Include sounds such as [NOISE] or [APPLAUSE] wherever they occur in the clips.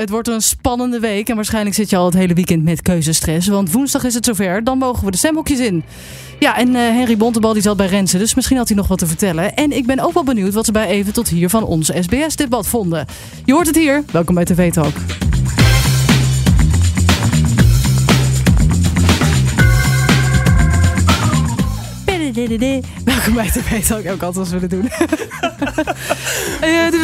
Het wordt een spannende week en waarschijnlijk zit je al het hele weekend met keuzestress. Want woensdag is het zover, dan mogen we de stemhokjes in. Ja, en uh, Henry Bontebal die zat bij Rensen, dus misschien had hij nog wat te vertellen. En ik ben ook wel benieuwd wat ze bij even tot hier van ons SBS-debat vonden. Je hoort het hier. Welkom bij TV Talk. Welkom bij TV Talk. Ook altijd als willen doen. [LAUGHS]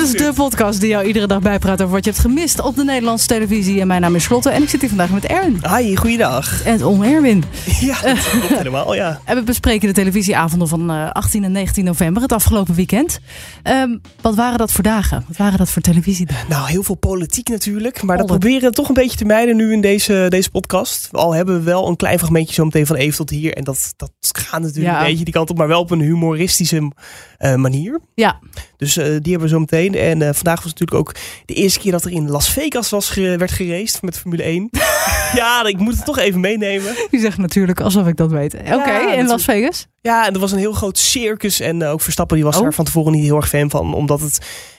is de podcast die jou iedere dag bijpraat over wat je hebt gemist op de Nederlandse televisie. En mijn naam is Charlotte en ik zit hier vandaag met Erwin. Hi, goeiedag. En om Erwin. Ja, dat klopt [LAUGHS] helemaal, ja. En we bespreken de televisieavonden van uh, 18 en 19 november, het afgelopen weekend. Um, wat waren dat voor dagen? Wat waren dat voor televisie? Nou, heel veel politiek natuurlijk. Maar dat proberen we toch een beetje te mijden nu in deze, deze podcast. Al hebben we wel een klein fragmentje zo meteen van even tot hier. En dat, dat gaat natuurlijk ja. een beetje die kant op, maar wel op een humoristische uh, manier. Ja. Dus uh, die hebben we zo meteen. En uh, vandaag was natuurlijk ook de eerste keer dat er in Las Vegas was ge werd geraced met Formule 1. [LAUGHS] ja, ik moet het toch even meenemen. Je zegt natuurlijk alsof ik dat weet. Oké, okay, ja, in Las Vegas? Ja, en er was een heel groot circus. En ook Verstappen die was oh. daar van tevoren niet heel erg fan van, omdat het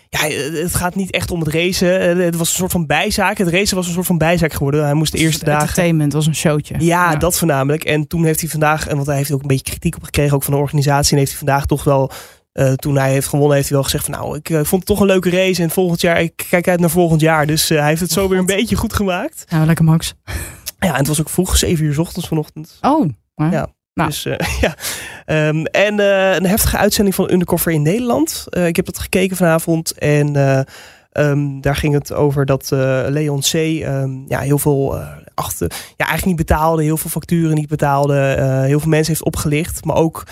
ja, het gaat niet echt om het racen. Het was een soort van bijzaak. Het racen was een soort van bijzaak geworden. Hij moest de eerste dagen... Entertainment was een showtje. Ja, ja, dat voornamelijk. En toen heeft hij vandaag, en want hij heeft ook een beetje kritiek op gekregen, ook van de organisatie. En heeft hij vandaag toch wel, uh, toen hij heeft gewonnen, heeft hij wel gezegd van nou, ik uh, vond het toch een leuke race. En volgend jaar, ik kijk uit naar volgend jaar. Dus uh, hij heeft het zo oh, weer een beetje goed gemaakt. Ja, lekker Max. Ja, en het was ook vroeg, 7 uur s ochtends vanochtend. Oh, ja. Nou. Dus, uh, [LAUGHS] ja. Um, en uh, een heftige uitzending van Undercover in Nederland. Uh, ik heb dat gekeken vanavond. En um, daar ging het over dat Leon C. Um, ja, heel veel achter, ja, eigenlijk niet betaalde. Heel veel facturen niet betaalde. heel veel mensen heeft opgelicht. Maar ook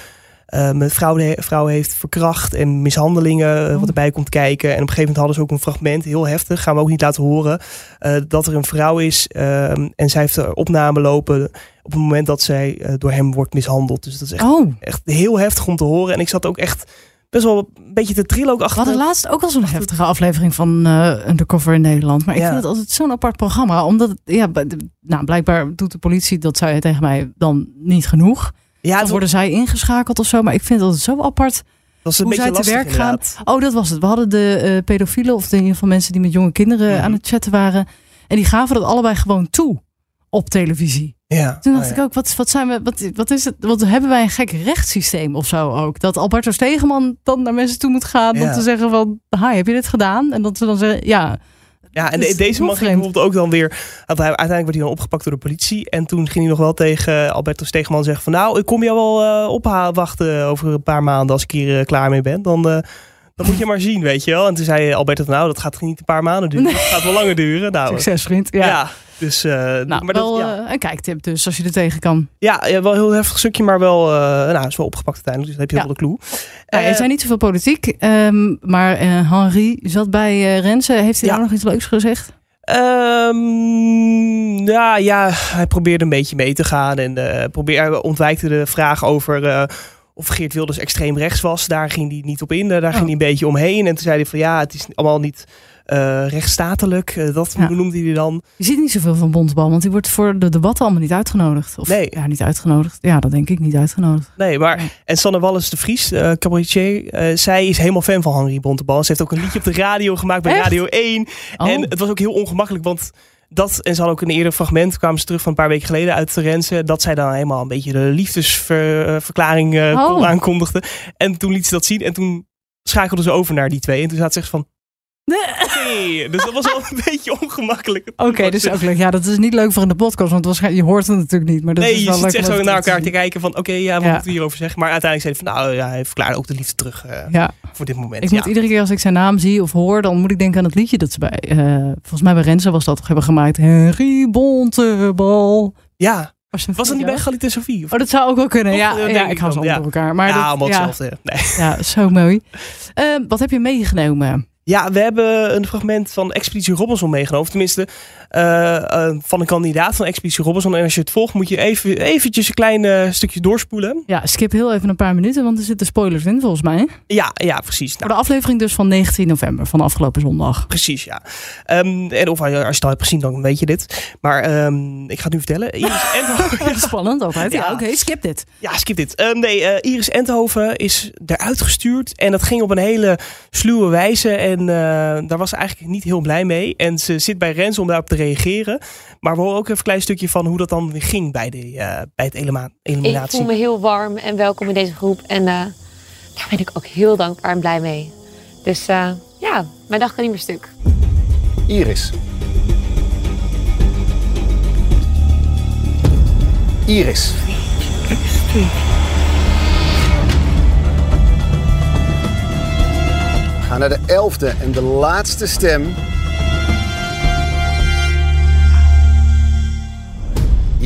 met vrouwen, vrouwen heeft verkracht en mishandelingen oh. wat erbij komt kijken. En op een gegeven moment hadden ze ook een fragment, heel heftig, gaan we ook niet laten horen, uh, dat er een vrouw is um, en zij heeft er opname lopen op het moment dat zij door hem wordt mishandeld. Dus dat is echt, oh. echt heel heftig om te horen. En ik zat ook echt best wel een beetje te trillen ook achter. We hadden laatst ook al zo'n heftige aflevering van uh, Undercover in Nederland. Maar ik ja. vind het altijd zo'n apart programma. Omdat, het, ja, nou, blijkbaar doet de politie, dat zei tegen mij, dan niet genoeg. Ja, dan worden zij ingeschakeld of zo. Maar ik vind het zo apart. Dat is een hoe beetje zij te werk gaan. Oh, dat was het. We hadden de uh, pedofielen, of in ieder geval mensen die met jonge kinderen Mhm. aan het chatten waren. En die gaven dat allebei gewoon toe op televisie. Ja. Toen dacht Oh, ik ja. ook, wat, wat zijn we, wat, wat is het? Wat hebben wij een gek rechtssysteem of zo ook? Dat Alberto Stegeman dan naar mensen toe moet gaan om te zeggen van, hi, heb je dit gedaan? En dat ze dan zeggen, ja. Ja, en de- deze man ging bijvoorbeeld ook dan weer. Uiteindelijk werd hij dan opgepakt door de politie. En toen ging hij nog wel tegen Alberto Stegeman zeggen: van nou, ik kom jou wel eh ophalen wachten over een paar maanden als ik hier eh, klaar mee ben. Dan, eh, dan moet je maar zien, weet je wel. En toen zei Alberto: Nou, dat gaat niet een paar maanden duren. Nee. Dat gaat wel langer duren. Nou, Succes, vriend. ja. Ja. Dus. eh, Nou, maar wel dat, ja. eh, een kijktip dus, als je er tegen kan. Ja, ja, wel een heel heftig stukje, maar wel, eh nou, is wel opgepakt uiteindelijk. Dus dan heb je Ja. wel de clue. Nou, er zijn niet zoveel politiek, ehm, maar Henri zat bij Rensen. Heeft hij daar nog iets leuks gezegd? Ehm, ja, ja, hij probeerde een beetje mee te gaan en probeer, hij ontwijkte de vraag over of Geert Wilders extreem rechts was. Daar ging hij niet op in, daar ging hij een beetje omheen. En toen zei hij van ja, het is allemaal niet eh rechtsstatelijk. Eh, dat Ja. noemde hij dan. Je ziet niet zoveel van Bontebal, want die wordt voor de debatten allemaal niet uitgenodigd. Of, Nee. Ja, niet uitgenodigd. Ja, dat denk ik, niet uitgenodigd. Nee, maar Nee. en Sanne Wallis de Vries, eh cabaretier, zij is helemaal fan van Henri Bontebal. Ze heeft ook een liedje op de radio gemaakt bij Echt? Radio 1. Oh. En het was ook heel ongemakkelijk, want dat, en ze hadden ook een eerder fragment, kwamen ze terug van een paar weken geleden uit Renze, dat zij dan helemaal een beetje de liefdesverklaring eh, Oh. aankondigde. En toen liet ze dat zien en toen schakelden ze over naar die twee. En toen zaten ze echt van, nee. Dus dat was wel een [LAUGHS] beetje ongemakkelijk. Oké, dus [LAUGHS] ook leuk. Ja, dat is niet leuk voor in de podcast, want waarschijnlijk, je hoort het natuurlijk niet. Maar dat nee, is je wel zit echt om zo naar elkaar te kijken van, oké, ja, wat Ja. moeten we hierover zeggen? Maar uiteindelijk zei hij van, nou ja, hij verklaarde ook de liefde terug eh, Ja, voor dit moment. ik ja. moet iedere keer als ik zijn naam zie of hoor, dan moet ik denken aan het liedje dat ze bij, eh, volgens mij bij Renze was dat, hebben gemaakt. Henry Bontebal. ja, Was, was dat niet bij Galit en? Of? Oh, dat zou ook wel kunnen. Of, Ja, eh, ja, ik hou ze allemaal ja. door elkaar. Maar ja, dat, allemaal ja, hetzelfde. Nee. ja, zo mooi. Wat heb je meegenomen? Ja, we hebben een fragment van Expeditie Robinson meegenomen. Tenminste, van een kandidaat van Expeditie Robinson. En als je het volgt, moet je even, eventjes een klein eh, stukje doorspoelen. Ja, skip heel even een paar minuten, want er zitten spoilers in volgens mij. Ja, ja precies. Voor Nou, de aflevering dus van 19 november, van afgelopen zondag. precies, ja. Ehm, en of als je het al hebt gezien, dan weet je dit. Maar ehm, ik ga het nu vertellen. Iris [LAUGHS] Endhoven... Spannend altijd. Ja, Ja. oké, skip dit. Ja, skip dit. Ehm, nee, eh, Iris Endhoven is eruit gestuurd. En dat ging op een hele sluwe wijze. En En uh, daar was ze eigenlijk niet heel blij mee. En ze zit bij Rens om daarop te reageren. Maar we horen ook even een klein stukje van hoe dat dan ging bij, de, uh, bij het eliminatie. Ik voel me heel warm en welkom in deze groep. En uh, daar ben ik ook heel dankbaar en blij mee. Dus ja, mijn dag kan niet meer stuk. Iris. Iris. We gaan naar de elfde en de laatste stem.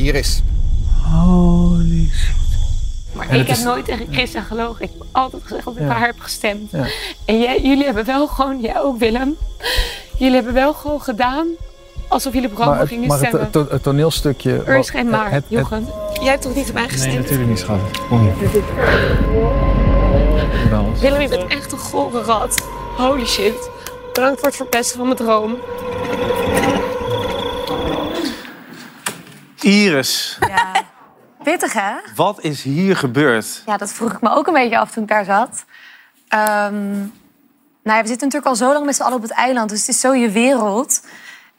Iris. Holy shit. Maar ik heb nooit tegen Christa gelogen. Ik heb altijd gezegd dat ik haar heb gestemd. Ja. En jij, jullie hebben wel gewoon, jij ook Willem, jullie hebben wel gewoon gedaan alsof jullie programma gingen maar stemmen. Maar het, het, toneelstukje... Er is geen maar, het, Jochen. Jij hebt toch niet op mij gestemd? Nee, natuurlijk niet, schat. Kom hier. Willem, je bent echt een gore rat. Holy shit. Bedankt voor het verpesten van mijn droom. Iris. Ja. Pittig, hè? Wat is hier gebeurd? Ja, dat vroeg ik me ook een beetje af toen ik daar zat. Um, nou ja, we zitten natuurlijk al zo lang met z'n allen op het eiland. Dus het is zo je wereld.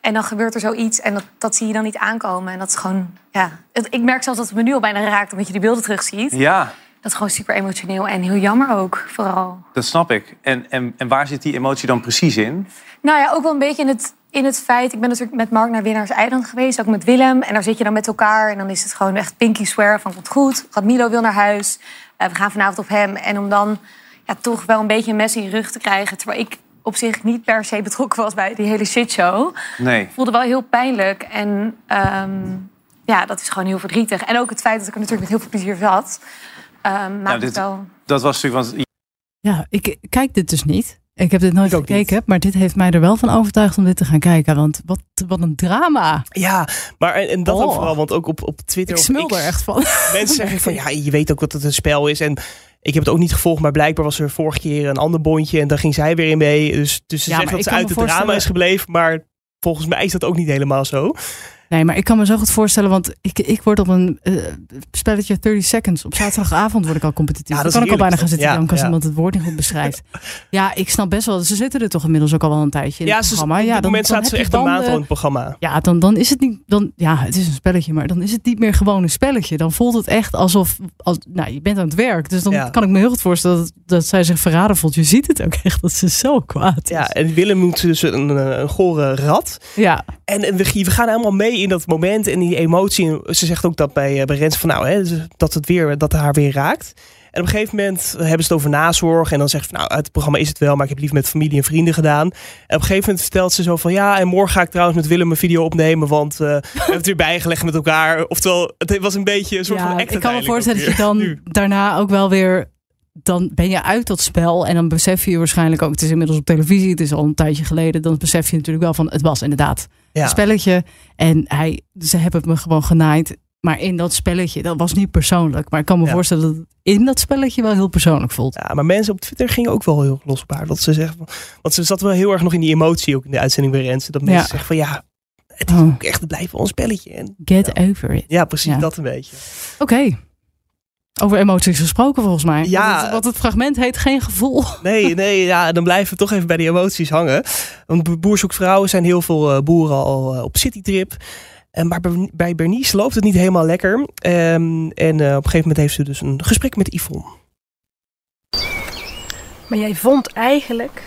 En dan gebeurt er zoiets en dat, dat zie je dan niet aankomen. En dat is gewoon, ja. Ik merk zelfs dat het me nu al bijna raakt, omdat je die beelden terugziet. Ja. Dat is gewoon super emotioneel en heel jammer ook, vooral. Dat snap ik. En, en, en waar zit die emotie dan precies in? Nou ja, ook wel een beetje in het, in het feit... Ik ben natuurlijk met Mark naar Winnaars Eiland geweest, ook met Willem. En daar zit je dan met elkaar en dan is het gewoon echt pinky swear van... komt goed, gaat Milo wil naar huis, uh, we gaan vanavond op hem. En om dan ja, toch wel een beetje een mes in je rug te krijgen... terwijl ik op zich niet per se betrokken was bij die hele shitshow. Nee. Voelde wel heel pijnlijk. En um, ja, dat is gewoon heel verdrietig. En ook het feit dat ik er natuurlijk met heel veel plezier zat. Um, ja, dit, wel... Dat was natuurlijk... Want... Ja, ik kijk dit dus niet. Ik heb dit nooit gekeken, niet. maar dit heeft mij er wel van overtuigd om dit te gaan kijken. Want wat, wat een drama. Ja, maar en, en dat oh. ook vooral, want ook op, op Twitter... Ik smul er echt van. [LAUGHS] Mensen zeggen van, ja, je weet ook dat het een spel is. En ik heb het ook niet gevolgd, maar blijkbaar was er vorige keer een ander bondje en daar ging zij weer in mee. Dus, dus ze ja, zegt dat ze uit het drama is gebleven, maar volgens mij is dat ook niet helemaal zo. Nee, maar ik kan me zo goed voorstellen, want ik, ik word op een uh, spelletje 30 seconds. Op zaterdagavond word ik al competitief. Ja, dat kan ik al bijna gaan zitten, ja, dan ja. iemand het woord niet goed beschrijft. [LAUGHS] ja, ik snap best wel. Ze zitten er toch inmiddels ook al wel een tijdje in ja, het programma. Ja, op dit moment zaten ze echt een maand al in het programma. Ja, dan, dan is het niet. Dan, ja, het is een spelletje, maar dan is het niet meer gewoon een spelletje. Dan voelt het echt alsof. Als, nou, je bent aan het werk. Dus dan kan ik me heel goed voorstellen dat, dat zij zich verraden voelt. Je ziet het ook echt dat ze zo kwaad is. Ja, en Willem moet dus een, een, een gore rat. Ja. En, en we, we gaan helemaal mee in dat moment. En die emotie. Ze zegt ook dat bij, eh, bij Rens van nou, hè, dat het weer dat haar weer raakt. En op een gegeven moment hebben ze het over nazorg. En dan zegt ze, nou, uit het programma is het wel, maar ik heb liever met familie en vrienden gedaan. En op een gegeven moment vertelt ze zo van, ja, en morgen ga ik trouwens met Willem een video opnemen, want uh, we [LAUGHS] hebben het weer bijgelegd met elkaar. Oftewel, het was een beetje een soort ja, van act Ik kan me voorstellen dat je dan daarna ook wel weer dan ben je uit dat spel en dan besef je waarschijnlijk ook, het is inmiddels op televisie, het is al een tijdje geleden, dan besef je natuurlijk wel van, het was inderdaad een spelletje en hij, ze hebben me gewoon genaaid. Maar in dat spelletje, dat was niet persoonlijk. Maar ik kan me voorstellen dat het in dat spelletje wel heel persoonlijk voelt. Ja, maar mensen op Twitter gingen ook wel heel los op haar. Dat ze zeggen, want ze zat wel heel erg nog in die emotie, ook in de uitzending bij Rensen. Dat mensen zeggen van ja, het is oh. ook echt, het blijft wel een spelletje. En, Get over it. Ja, precies, dat een beetje. Oké. Over emoties gesproken volgens mij. Ja. Wat het, fragment heet geen gevoel. [LAUGHS] Nee, nee ja, dan blijven we toch even bij die emoties hangen. Want boerzoekvrouwen zijn heel veel eh, boeren al eh, op citytrip. En maar bij Bernice loopt het niet helemaal lekker. Um, en uh, op een gegeven moment heeft ze dus een gesprek met Yvonne. Maar jij vond eigenlijk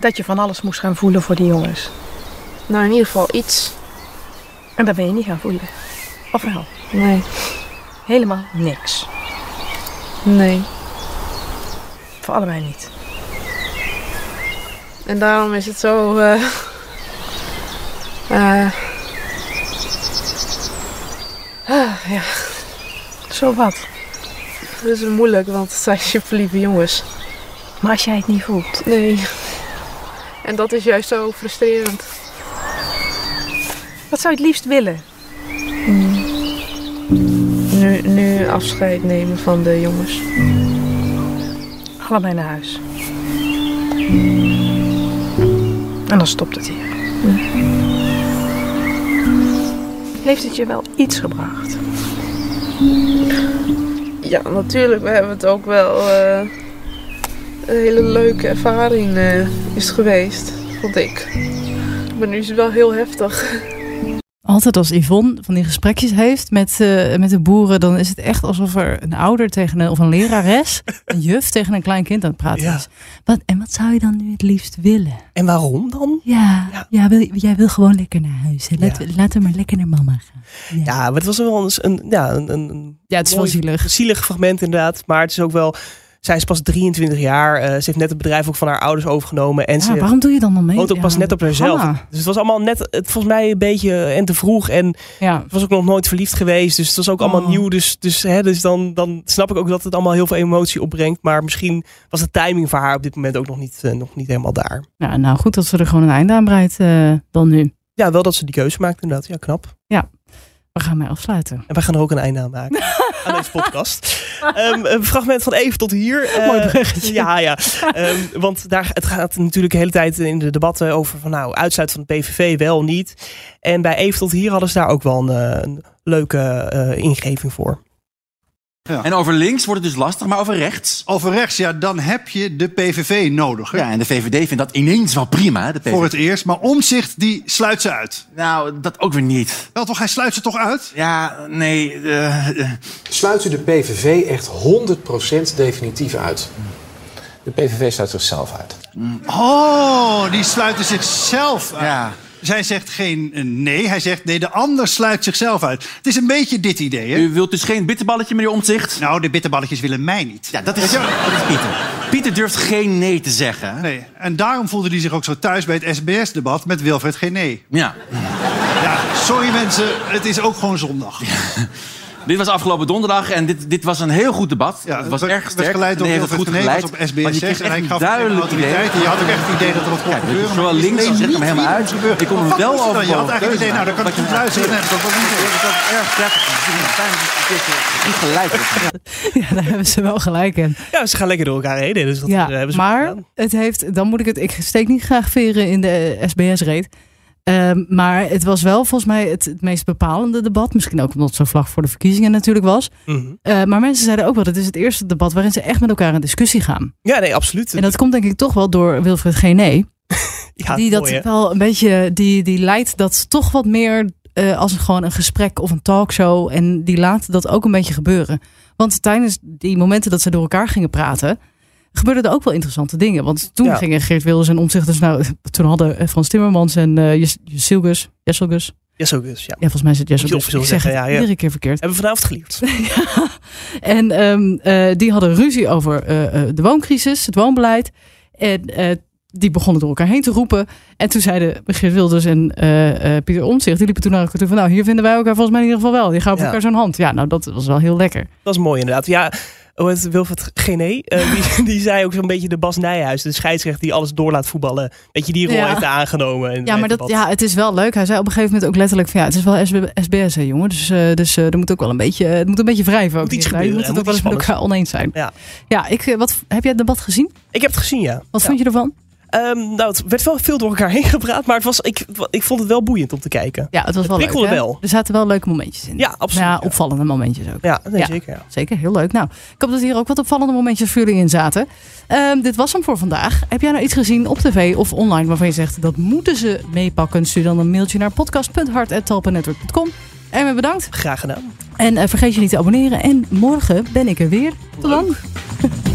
dat je van alles moest gaan voelen voor die jongens. Nou, in ieder geval iets. En dat ben je niet gaan voelen. Of wel? Nee. Helemaal niks. Nee. Voor allebei niet. En daarom is het zo. Uh, uh, ja. Zo wat? Het is moeilijk, want het zijn superlieve jongens. Maar als jij het niet voelt? Nee. En dat is juist zo frustrerend. Wat zou je het liefst willen? Nu, nu afscheid nemen van de jongens. Allebei naar huis. En dan stopt het hier. Heeft het je wel iets gebracht? Ja, natuurlijk. We hebben het ook wel uh, hele leuke ervaring eh, is geweest, vond ik. Maar nu is het wel heel heftig. Altijd als Yvonne van die gesprekjes heeft met, eh, met de boeren, dan is het echt alsof er een ouder tegen een, of een lerares, [LAUGHS] een juf tegen een klein kind aan het praten Ja. is. Wat, en wat zou je dan nu het liefst willen? En waarom dan? Ja, Ja. ja. wil, jij wil gewoon lekker naar huis. Laten, we, laten we maar lekker naar mama gaan. Ja, maar het was wel eens een, ja, een, een, Ja, het is wel mooi, zielig. zielig fragment inderdaad. Maar het is ook wel... Zij is pas 23 jaar. eh, ze heeft net het bedrijf ook van haar ouders overgenomen. En Ja, ze waarom doe je dan nog mee? woont ook pas Ja, net op haarzelf. Hanna. Dus het was allemaal net, het, volgens mij een beetje en te vroeg. En Ja, was ook nog nooit verliefd geweest. Dus het was ook allemaal Oh. nieuw. Dus, dus, hè, dus dan, dan snap ik ook dat het allemaal heel veel emotie opbrengt. Maar misschien was de timing voor haar op dit moment ook nog niet, eh, nog niet helemaal daar. ja, nou goed dat ze er gewoon een einde aan breidt eh, dan nu. Ja, wel dat ze die keuze maakt inderdaad. Ja, knap. We gaan mij afsluiten. En wij gaan er ook een einde aan maken. [LAUGHS] aan deze podcast. [LAUGHS] Ehm, een fragment van even tot hier. Eh, Mooi bruggetje. Ja, ja. [LAUGHS] Ehm, want daar, het gaat natuurlijk de hele tijd in de debatten over van nou, uitsluit van de PVV wel, niet. En bij even tot hier hadden ze daar ook wel een, eh, een leuke eh, ingeving voor. En over links wordt het dus lastig, maar over rechts. Over rechts, ja, dan heb je de PVV nodig. hè? Ja, en de VVD vindt dat ineens wel prima. De PVV. Voor het eerst. Maar Omzicht die sluit ze uit. Nou, dat ook weer niet. Wel toch, hij sluit ze toch uit? Ja, nee. eh, eh, Sluit u de PVV echt 100% definitief uit? De PVV sluit zichzelf uit. Oh, die sluiten zichzelf uit. ja. Zij zegt geen eh, nee, hij zegt nee, de ander sluit zichzelf uit. Het is een beetje dit idee, hè? U wilt dus geen bitterballetje, meneer Omtzigt? Nou, de bitterballetjes willen mij niet. Ja, dat is, dat is Pieter. Pieter durft geen nee te zeggen. Nee, en daarom voelde hij zich ook zo thuis bij het SBS-debat met Wilfred geen nee. Ja. Ja, sorry mensen, het is ook gewoon zondag. [LAUGHS] Dit was afgelopen donderdag en dit, dit was een heel goed debat. Ja, het was erg sterk. geleid door Nee, het goed geleid. op SBS Want je 6 kreeg en hij echt gaf een duidelijk autoriteit. idee. Je had ook echt het idee dat er wat kon Kijk, gebeuren. is zowel maar links het als rechts, hem helemaal niet uit. Ik kon Maar hem wat wel het dan? Je had over eigenlijk het idee, nou, dan kan ik goed luisteren. Dat niet was erg prettig. Ik vind het fijn dat je een keertje goed gelijk hebt. Ja, daar hebben ze wel gelijk in. Ja, ze gaan lekker door elkaar heen. Dus dat Ja, hebben ze maar gedaan. het heeft, dan moet ik het, ik steek niet graag veren in de SBS-reet. Ehm, maar het was wel volgens mij het, het meest bepalende debat. Misschien ook omdat het zo vlak voor de verkiezingen natuurlijk was. Mhm. Eh, maar mensen zeiden ook wel, het is het eerste debat waarin ze echt met elkaar in discussie gaan. Ja, nee, absoluut. En dat komt denk ik toch wel door Wilfred Gené. [LAUGHS] ja, die dat mooi, wel een beetje, die, die leidt dat toch wat meer eh, als gewoon een gesprek of een talkshow. En die laat dat ook een beetje gebeuren. Want tijdens die momenten dat ze door elkaar gingen praten, gebeurden er ook wel interessante dingen. Want toen Ja. gingen Geert Wilders en Omtzigt, nou, toen hadden eh, Frans Timmermans en eh Jes- Jessilgus, Jesselgus. Ja, volgens mij is het Jesselgus. Ik het zeggen, ja, ja. iedere keer verkeerd. Hebben we vanavond geleerd. [LAUGHS] Ja. En ehm, eh, die hadden ruzie over de wooncrisis, het woonbeleid. En die begonnen door elkaar heen te roepen. En toen zeiden Geert Wilders en Pieter Omtzigt, die liepen toen naar elkaar toe van, nou, hier vinden wij elkaar volgens mij in ieder geval wel. Die gaan op Ja. elkaar zo'n hand. Ja, nou, dat was wel heel lekker. Dat is mooi inderdaad. Ja, hoe heet het, Wilfred Gené, eh, [LAUGHS] die, die zei ook zo'n beetje de Bas Nijhuis, de scheidsrechter die alles door laat voetballen. Dat je die rol Ja. heeft aangenomen. in Ja, maar dat, ja, het is wel leuk. Hij zei op een gegeven moment ook letterlijk van, ja, het is wel SB SBS, hè, jongen. Dus, eh, dus eh, er moet ook wel een beetje, het moet een beetje wrijven. Ook Moet. Je gebeuren, moet het er ook wel moet eens met elkaar oneens zijn. Ja. Ja, ik, wat, heb jij het debat gezien? Ik heb het gezien, ja. Wat Ja. vond je ervan? Ehm, nou, het werd wel veel door elkaar heen gepraat, maar het was, ik, ik vond het wel boeiend om te kijken. Ja, het was wel leuk. wel. Er zaten wel leuke momentjes in. Ja, absoluut. Ja, Ja, opvallende momentjes ook. ja, nee, Ja. zeker. Ja. Zeker, heel leuk. Nou, ik hoop dat hier ook wat opvallende momentjes voor jullie in zaten. Ehm, dit was hem voor vandaag. Heb jij nou iets gezien op tv of online waarvan je zegt dat moeten ze meepakken? Stuur dan een mailtje naar podcast.hart.talpanetwork.com. En we bedankt. Graag gedaan. En eh, vergeet je niet te abonneren. En morgen ben ik er weer. Tot dan. [LAUGHS]